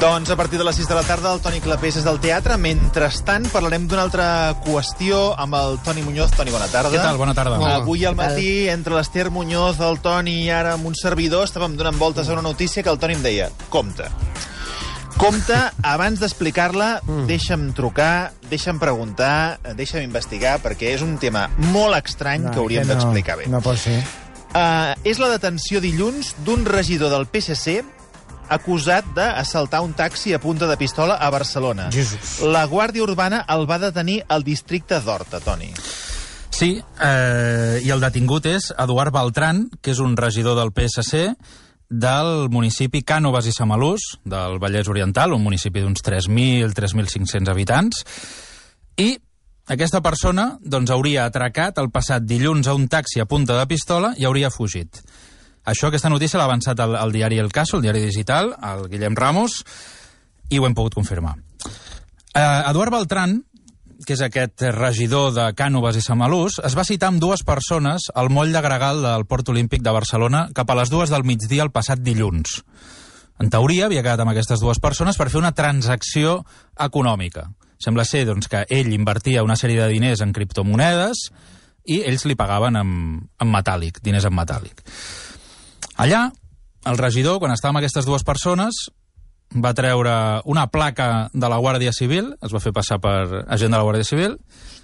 Doncs a partir de les 6 de la tarda el Toni Clapés és del teatre. Mentrestant parlarem d'una altra qüestió amb el Toni Muñoz. Toni, bona tarda. Què tal? Bona tarda. Hola. Avui al matí, entre l'Ester Muñoz, el Toni i ara amb un servidor, estàvem donant voltes a una notícia que el Toni em deia, compte. Compte, abans d'explicar-la, deixa'm trucar, deixa'm preguntar, deixa'm investigar, perquè és un tema molt estrany que hauríem no, d'explicar bé. No pot ser. Uh, és la detenció dilluns d'un regidor del PSC acusat d'assaltar un taxi a punta de pistola a Barcelona. Jesús. La Guàrdia Urbana el va detenir al districte d'Horta, Toni. Sí, eh, i el detingut és Eduard Beltran, que és un regidor del PSC del municipi Cànoves i Samalús, del Vallès Oriental, un municipi d'uns 3.000, 3.500 habitants, i aquesta persona doncs, hauria atracat el passat dilluns a un taxi a punta de pistola i hauria fugit. Això, aquesta notícia l'ha avançat al, al diari El Caso, el diari digital, el Guillem Ramos, i ho hem pogut confirmar. Eh, Eduard Beltran, que és aquest regidor de Cànoves i Samalús, es va citar amb dues persones al moll de Gregal del Port Olímpic de Barcelona cap a les dues del migdia el passat dilluns. En teoria, havia quedat amb aquestes dues persones per fer una transacció econòmica. Sembla ser doncs, que ell invertia una sèrie de diners en criptomonedes i ells li pagaven en, en metàl·lic, diners en metàl·lic. Allà, el regidor, quan estava amb aquestes dues persones, va treure una placa de la Guàrdia Civil, es va fer passar per agent de la Guàrdia Civil,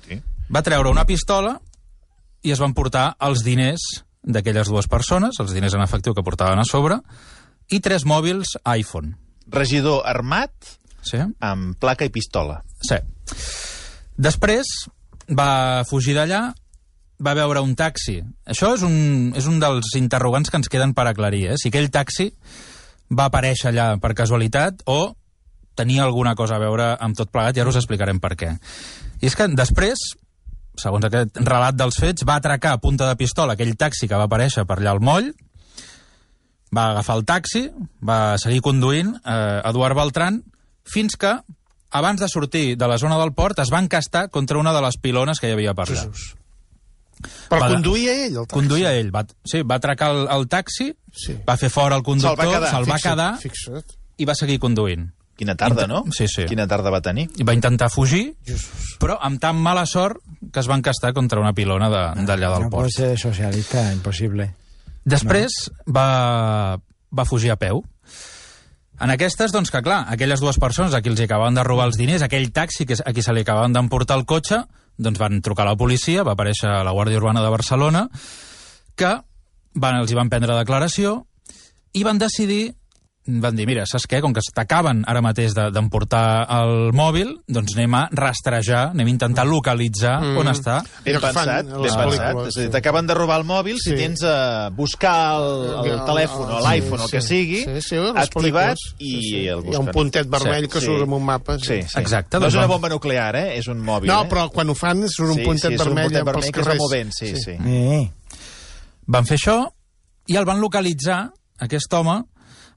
Sí. va treure una pistola i es van portar els diners d'aquelles dues persones, els diners en efectiu que portaven a sobre, i tres mòbils iPhone. Regidor armat Sí? amb placa i pistola. Sí. Després va fugir d'allà, va veure un taxi. Això és un, és un dels interrogants que ens queden per aclarir, eh? Si aquell taxi va aparèixer allà per casualitat o tenia alguna cosa a veure amb tot plegat, i ara us explicarem per què. I és que després, segons aquest relat dels fets, va atracar a punta de pistola aquell taxi que va aparèixer per allà al moll, va agafar el taxi, va seguir conduint eh, Eduard Beltran, fins que, abans de sortir de la zona del port, es va encastar contra una de les pilones que hi havia per allà. Jesús. Però Va- conduïa ell, el taxi? Conduïa ell, va, sí, va atracar el, el taxi, Sí. va fer fora el conductor, Se'l va quedar, se'l va Fixa't, quedar Fixa't. i va seguir conduint. Quina tarda, no? Sí, sí. Quina tarda va tenir. I va intentar fugir, Jesús. però amb tan mala sort que es va encastar contra una pilona de- d'allà del no port. pot ser socialista, impossible. Després va, va fugir a peu. En aquestes, doncs que clar, aquelles dues persones a qui els acabaven de robar els diners, aquell taxi que, a qui se li acabaven d'emportar el cotxe, doncs van trucar a la policia, va aparèixer a la Guàrdia Urbana de Barcelona, que van, els hi van prendre declaració i van decidir van dir, mira, saps què? Com que t'acaben ara mateix de- d'emportar el mòbil, doncs anem a rastrejar, anem a intentar localitzar mm. on està. Ben que pensat, ben pensat. És a dir, sí. t'acaben de robar el mòbil, si Sí. tens a buscar el, el El- telèfon o l'iPhone o sí, el que sí. sigui, Sí, sí, les activat i Sí, sí. el Hi ha busquen. un puntet vermell que Sí. surt amb un mapa. Sí, sí. Exacte, No és doncs una bomba nuclear, eh? És un mòbil, No, eh? però quan ho fan surt un sí, puntet sí, és un vermell puntet pels vermell que es va carrers. movent, sí, sí. Eh. Van fer això i el van localitzar, aquest home,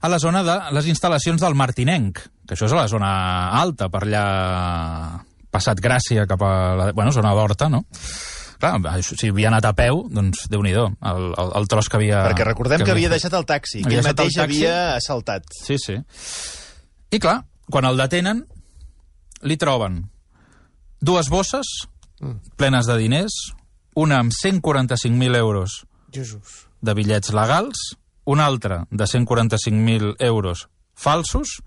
a la zona de les instal·lacions del Martinenc, que això és a la zona alta, per allà passat Gràcia cap a la bueno, zona d'Horta, no? Clar, això, si havia anat a peu, doncs déu nhi el, el, el tros que havia... Perquè recordem que havia deixat el taxi, que Havia ell deixat el mateix taxi. havia assaltat. Sí, sí. I clar, quan el detenen, li troben dues bosses plenes de diners, una amb 145.000 euros Jesús. de bitllets legals, un altre de 145.000 euros falsos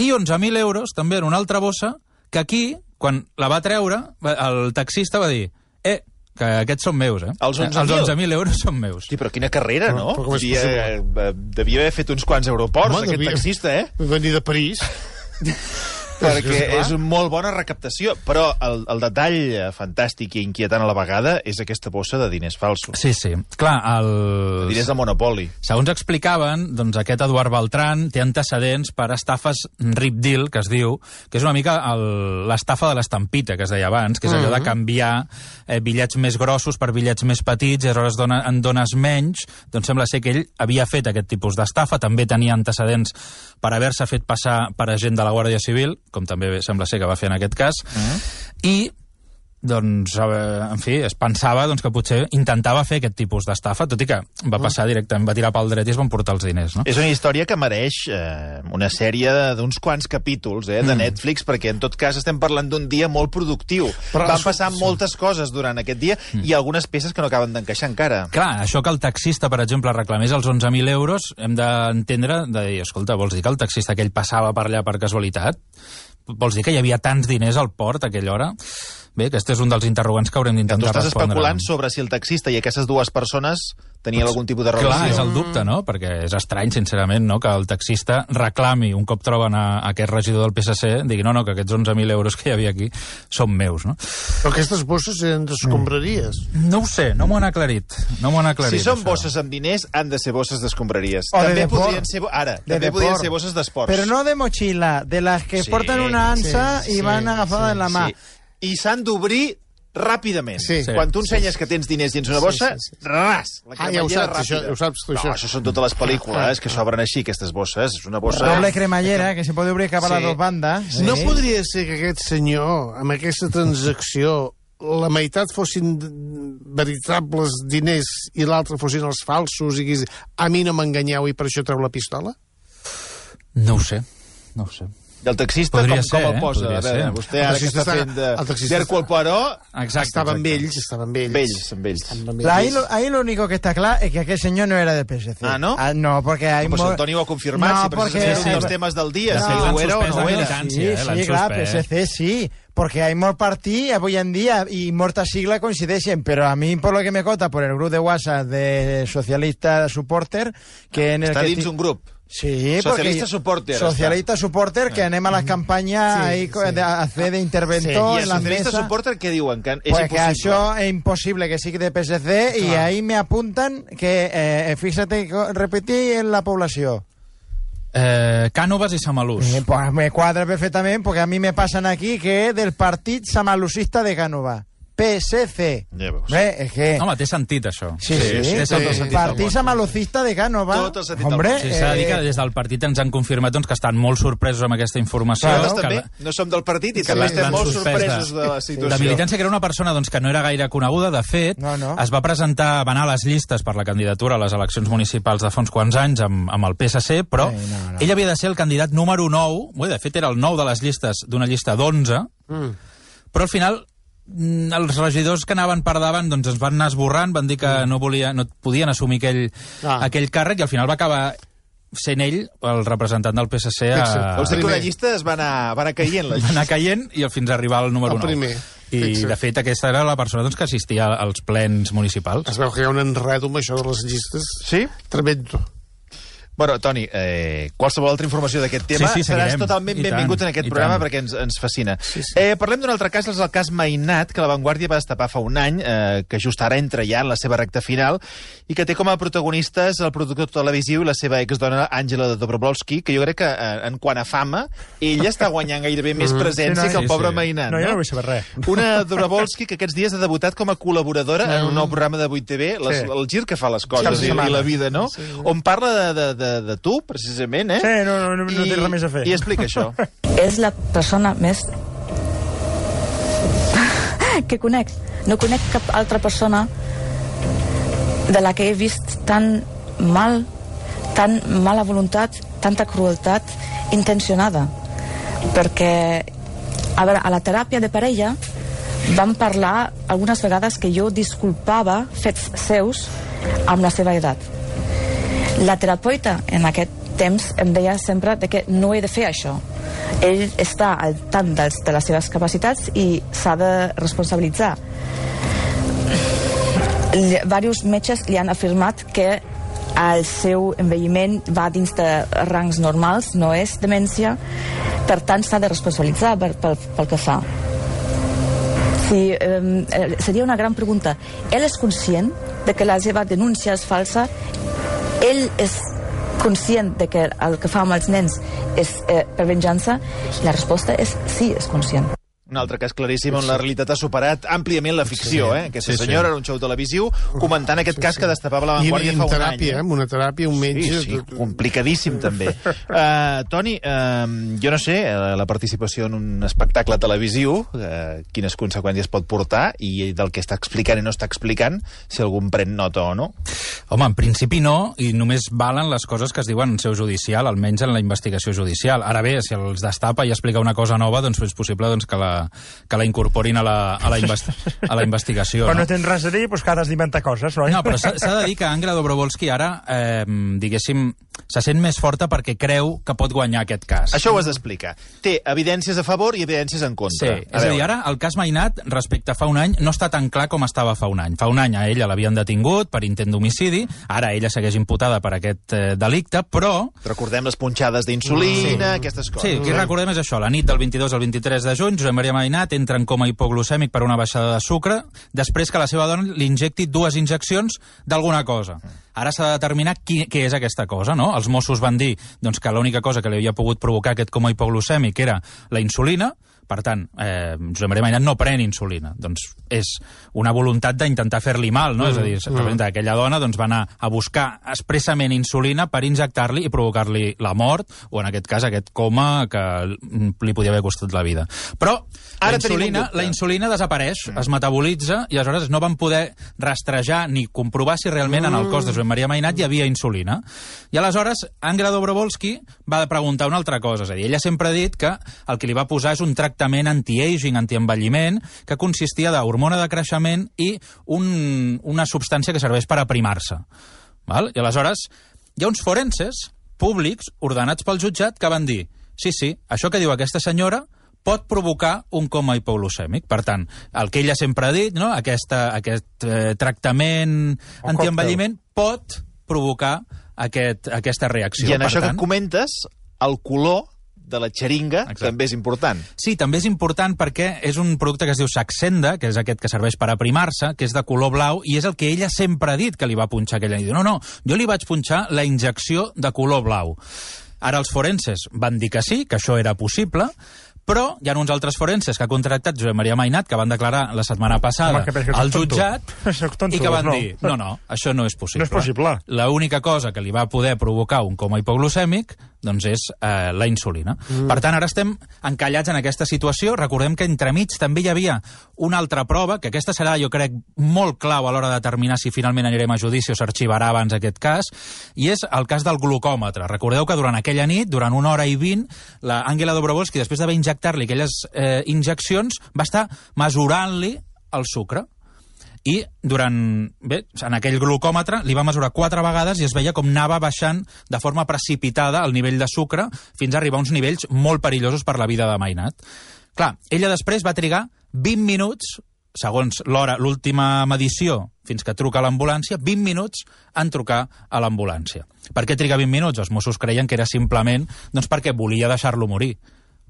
i 11.000 euros també en una altra bossa que aquí, quan la va treure, el taxista va dir eh, que aquests són meus, eh? Els 11.000? Els 11.000 euros són meus. Sí, però quina carrera, Però- no? però com és devia, eh, devia haver fet uns quants aeroports, Home, aquest devia- taxista, eh? Venir de París. Perquè és és una molt bona recaptació. Però el, el detall eh, fantàstic i inquietant a la vegada és aquesta bossa de diners falsos. Sí, sí. Clar, el... Diners de Monopoli. Segons explicaven, doncs aquest Eduard Beltran té antecedents per estafes Rip Deal, que es diu, que és una mica l'estafa de l'estampita, que es deia abans, que és allò de canviar eh, bitllets més grossos per bitllets més petits i aleshores dona, en dones menys. Doncs sembla ser que ell havia fet aquest tipus d'estafa, també tenia antecedents per haver-se fet passar per agent de la Guàrdia Civil, com també sembla ser que va fer en aquest cas, i doncs, en fi, es pensava doncs, que potser intentava fer aquest tipus d'estafa, tot i que va passar directament, va tirar pel dret i es van portar els diners, no? És una història que mereix eh, una sèrie d'uns quants capítols eh, de Netflix, perquè en tot cas estem parlant d'un dia molt productiu. Però Van això- passar moltes coses durant aquest dia i algunes peces que no acaben d'encaixar encara. Clar, això que el taxista, per exemple, reclamés els 11.000 euros, hem d'entendre, de dir, escolta, vols dir que el taxista aquell passava per allà per casualitat? Vols dir que hi havia tants diners al port a aquella hora? Bé, aquest és un dels interrogants que haurem Que tu d'intentar estàs respondre. especulant sobre si el taxista i aquestes dues persones tenien algun tipus de relació. Clar, és el dubte, no? Perquè és estrany, sincerament, no? que el taxista reclami, un cop troben a, a aquest regidor del PSC, digui, no, no, que aquests 11.000 euros que hi havia aquí són meus, no? Però aquestes bosses eren d'escombraries. No ho sé, no m'ho han aclarit. No m'ho han aclarit, Si són això. bosses amb diners, han de ser bosses d'escombraries. O de També deport. podrien ser... Ara, De també podrien deport. ser bosses d'esports. Pero no de mochila, de las que Sí, portan una ansa sí, y sí, van agafadas sí, en la mà. Sí. I s'han d'obrir ràpidament. Sí. Quan tu ensenyes que tens diners dins una bossa, sí, sí. ras! La Ah, ja ho cremallera saps, això, ho saps tu, No, això. això són totes les pel·lícules que s'obren així, aquestes bosses. És una bossa... Doble cremallera, que se puede abrir cap a Sí. las dos bandas. No Sí. podria ser que aquest senyor, amb aquesta transacció, la meitat fossin veritables diners i l'altre fossin els falsos i diguis, a mi no m'enganyeu i per això treu la pistola? No ho sé, no ho sé. I el taxista, Podria com, ser, com el eh? posa? Podria A veure, ser. vostè El ara que taxista està està- fent de... el taxista d'Hercule està- Poirot, Exacte, estava amb ells, estava amb ells. amb ells, amb ells. Ahí ells. lo, ahí lo único que está claro es que aquel señor no era de PSC. Ah, ¿no? no, porque hay... Pues mo- el Toni ho ha confirmat, No, si precisament porque- és un dels temes del dia. De si ho era o no era. militància. Sí, eh, sí, clar. PSC sí, porque hay molt partit avui en dia i molta sigla coincideixen, però a mi, por lo que me cota, por el grup de WhatsApp de socialista supporter, que en el Està que dins un grup. Sí, Socialista porque- supporter, Socialista supporter, que anem a las campañas Sí, ahí sí. de- a hacer de I interventor a en las socialista mesas. supporter què diuen? Que és Pues que impossible. això es imposible que sigui de PSC y ahí me apuntan que, eh, fíjate, repetí en la población. Eh, Cànovas i Samalús. Eh, pues me cuadra perfectamente porque a mí me pasan aquí que del Partit Samalusista de Cánova. PSC. Ja veus. Es que... Home, té sentit, això. Sí, sí, sí, té sí, tot el sí. sentit del Partit món. Samalucista de Cánova. Tot el sentit del Hombre, món. Sí, s'ha de dir que eh, des del partit ens han confirmat doncs, que estan molt sorpresos amb aquesta informació. Nosaltres que també la- no som del partit i que també estem molt sorpresos de la de situació. militància, que era una persona doncs, que no era gaire coneguda. De fet, No, no. es va presentar, va anar a les llistes per la candidatura a les eleccions municipals de fa uns quants anys amb, amb el PSC, però Ai, no, no. ell havia de ser el candidat número 9, bé, de fet era el 9 de les llistes d'una llista d'11, Mm. però al final els regidors que anaven per davant doncs ens van anar esborrant, van dir que no, volia, no podien assumir aquell, Ah. aquell càrrec i al final va acabar sent ell el representant del PSC a, Vols dir que una Primer. llista es va anar, va anar caient, la va anar caient i fins a arribar al número El 9. primer. I, Fixa't. de fet, aquesta era la persona doncs, que assistia als plens municipals. Es veu que hi ha un enredo amb això de les llistes. Sí? Tremendo. Bueno, Toni, eh, qualsevol altra informació d'aquest tema Sí, sí, seràs totalment I benvingut tant, en aquest programa tant. perquè ens, ens fascina. Sí, sí. Eh, parlem d'un altre cas, és el cas Mainat, que la Vanguardia va destapar fa un any, eh, que just ara entra ja en la seva recta final, i que té com a protagonistes el productor televisiu i la seva exdona Àngela Dobrovolsky, que jo crec que eh, en quant a fama, ella està guanyant gairebé més presència Sí, no, que el sí, pobre sí. Mainat. No, jo no vull saber res. Una Dobrovolsky que aquests dies ha debutat com a col·laboradora en un nou programa de 8TV, les, Sí. el gir que fa les coses Cada i, i la vida, no? On parla de, de, de, de tu, precisament, eh? Sí, no, no, no, no té res més a fer. I explica això. és la persona més que conec. No conec cap altra persona de la que he vist tan mal, tan mala voluntat, tanta crueltat intencionada. Perquè, a veure, a la teràpia de parella vam parlar algunes vegades que jo disculpava fets seus amb la seva edat. La terapeuta en aquest temps em deia sempre de que no he de fer això. Ell està al tant dels, de les seves capacitats i s'ha de responsabilitzar. Li- Varios metges li han afirmat que el seu envelliment va dins de rangs normals, no és demència, per tant s'ha de responsabilitzar per, pel, pel que fa. Sí, eh, seria una gran pregunta. Ell és conscient de que la seva denúncia és falsa? Ell és conscient de que el que fa amb els nens és eh, per venjança? La resposta és sí, és conscient. Un altre cas claríssim on la realitat ha superat àmpliament la ficció, eh? Aquesta Sí, sí. senyora era un show televisiu comentant aquest cas que destapava la Vanguardia i fa un teràpia, any. eh? amb una teràpia, un metge... Sí, sí, complicadíssim també. Uh, Toni, uh, jo no sé, uh, la participació en un espectacle televisiu, uh, quines conseqüències pot portar i del que està explicant i no està explicant, si algú en pren nota o no. Home, en principi no, i només valen les coses que es diuen en seu judicial, almenys en la investigació judicial. Ara bé, si els destapa i explica una cosa nova, doncs és possible doncs, que, la, que la incorporin a la, a la, a la investigació. Quan no No? tens res a dir, doncs que has d'inventar coses, oi? No, però s'ha s'ha de dir que Angra Dobrovolski ara, eh, diguéssim, se sent més forta perquè creu que pot guanyar aquest cas. Això ho has d'explicar. Té evidències a favor i evidències en Sí, contra. és a, dir, ara el cas Mainat, respecte a fa un any, no està tan clar com estava fa un any. Fa un any a ella l'havien detingut per intent d'homicidi, ara ella segueix imputada per aquest eh, delicte, però Recordem les punxades d'insulina, aquestes coses. Sí, aquí recordem és això, la nit del 22 al 23 de juny, Josep Maria Mainat entra en coma hipoglucèmic per una baixada de sucre, després que la seva dona li injecti dues injeccions d'alguna cosa. Ara s'ha de determinar qui, què és aquesta cosa, no? Els Mossos van dir doncs, que l'única cosa que li havia pogut provocar aquest coma hipoglucèmic era la insulina, per tant, eh, Josep Maria Mainat no pren insulina. Doncs és una voluntat d'intentar fer-li mal, no? Mm, és a dir, representa que aquella dona doncs, va anar a buscar expressament insulina per injectar-li i provocar-li la mort, o en aquest cas aquest coma que li podia haver costat la vida. Però Ara la, insulina, la insulina desapareix, es metabolitza, i aleshores no van poder rastrejar ni comprovar si realment en el cos de Josep Maria Mainat hi havia insulina. I aleshores, Angra Dobrovolski va preguntar una altra cosa, és a dir, ella sempre ha dit que el que li va posar és un tractament anti-aging, anti-envelliment, que consistia d'hormona de creixement i un, una substància que serveix per aprimar-se. I aleshores, hi ha uns forenses públics ordenats pel jutjat que van dir sí, sí, això que diu aquesta senyora pot provocar un coma hipoglucèmic. Per tant, el que ella sempre ha dit, no? Aquesta, aquest eh, tractament antienvelliment pot provocar aquest, aquesta reacció. I en per això tant, que comentes, el color de la xeringa Exacte. també és important. Sí, també és important perquè és un producte que es diu Saxenda, que és aquest que serveix per aprimar-se, que és de color blau, i és el que ella sempre ha dit que li va punxar aquella nit. Diu, no, no, jo li vaig punxar la injecció de color blau. Ara els forenses van dir que sí, que això era possible, però hi ha uns altres forenses que ha contractat Josep Maria Mainat, que van declarar la setmana passada Home, que penso que al jutjat, tonto, i que van no. dir, no, no, això no és possible. No és possible. L'única cosa que li va poder provocar un coma hipoglucèmic doncs és eh, la insulina. Mm. Per tant, ara estem encallats en aquesta situació. Recordem que entremig també hi havia una altra prova, que aquesta serà, jo crec, molt clau a l'hora de determinar si finalment anirem a judici o s'arxivarà abans aquest cas, i és el cas del glucòmetre. Recordeu que durant aquella nit, durant una hora i vint, la Dobrovolski, després d'haver injectar-li aquelles eh, injeccions, va estar mesurant-li el sucre i durant, bé, en aquell glucòmetre li va mesurar quatre vegades i es veia com anava baixant de forma precipitada el nivell de sucre fins a arribar a uns nivells molt perillosos per la vida de Mainat. Clar, ella després va trigar 20 minuts, segons l'hora, l'última medició, fins que truca a l'ambulància, 20 minuts en trucar a l'ambulància. Per què triga 20 minuts? Els Mossos creien que era simplement doncs perquè volia deixar-lo morir.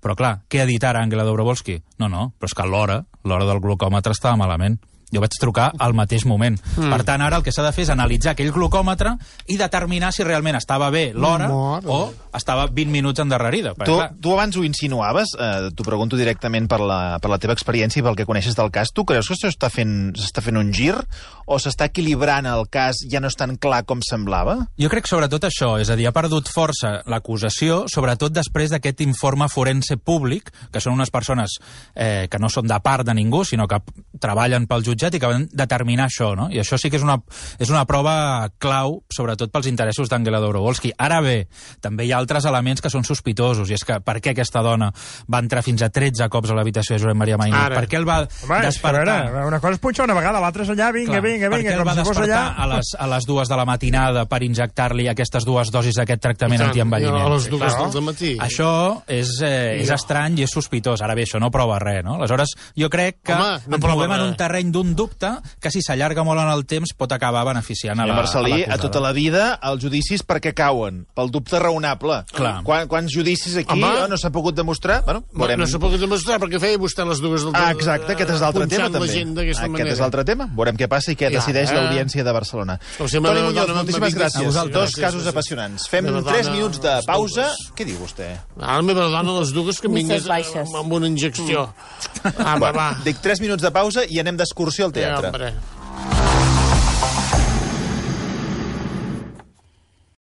Però clar, què ha dit ara Àngela Dobrovolski? No, no, però és que l'hora, l'hora del glucòmetre estava malament. Jo vaig trucar al mateix moment. Mm. Per tant, ara el que s'ha de fer és analitzar aquell glucòmetre i determinar si realment estava bé l'hora Mare o estava 20 minuts endarrerida. Tu, clar, tu abans ho insinuaves, eh, t'ho pregunto directament per la, per la teva experiència i pel que coneixes del cas. Tu creus que això està fent, s'està fent un gir o s'està equilibrant el cas, ja no és tan clar com semblava? Jo crec sobretot això, és a dir, ha perdut força l'acusació, sobretot després d'aquest informe forense públic, que són unes persones eh, que no són de part de ningú, sinó que treballen pel jutjat i que van determinar això, no? I això sí que és una, és una prova clau, sobretot pels interessos d'Àngela Dobrovolski. Ara bé, també hi ha altres elements que són sospitosos, i és que per què aquesta dona va entrar fins a 13 cops a l'habitació de Josep Maria Mainat? Ara. Per què el va Home, despertar? veure, una cosa és punxar una vegada, l'altra és allà, vinga, Clar, vinga, per vinga, què el com va si fos despertar allà... a les, a les dues de la matinada per injectar-li aquestes dues dosis d'aquest tractament antienvelliment? A les dues Clar. del matí. Això és, eh, és estrany i és sospitós. Ara bé, això no prova res, no? Aleshores, jo crec que Home, no ens prova movem en un terreny d'un un dubte que, si s'allarga molt en el temps, pot acabar beneficiant a la, Marcelí, a a tota la vida els judicis per què cauen? Pel dubte raonable. Clar. Quan, quants judicis aquí Home. no s'ha pogut demostrar? Bueno, No, veurem. no s'ha pogut demostrar perquè feia vostè les dues del Ah, exacte, aquest és l'altre tema, també. gent Aquest manera. és l'altre tema. Veurem què passa i què Ja, decideix eh? l'audiència de Barcelona. Me Toni Muñoz, moltíssimes gràcies. A Dos vosaltres. casos apassionants. Fem La 3 dona, minuts de pausa. Què diu vostè? Ara la meva dona, les dues, que em vingués amb una injecció. Ah, va, va. Dic 3 minuts de pausa i anem d'excursió al Ja, teatre. hombre.